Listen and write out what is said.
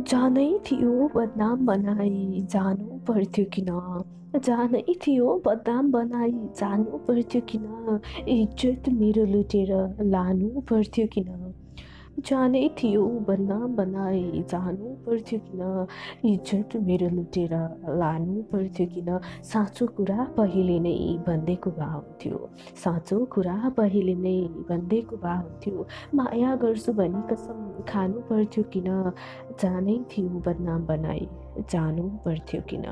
जानै थियो बदनाम बनाई जानु पर्थ्यो किन जानै थियो बदनाम बनाई जानु पर्थ्यो किन इज्जत मेरो लुटेर लानु पर्थ्यो किन जानै थियो बदनाम बनाई जानु पर्थ्यो किन? इज्जत मेरो लुटेर लानु पर्थ्यो किन? साँचो कुरा पहिले नै भनिदिएको भए हुन्थ्यो साँचो कुरा पहिले नै भनिदिएको भए हुन्थ्यो माया गर्छु भनी कसम खानु पर्थ्यो किन? जानै थियो बदनाम बनाई जानु पर्थ्यो किन?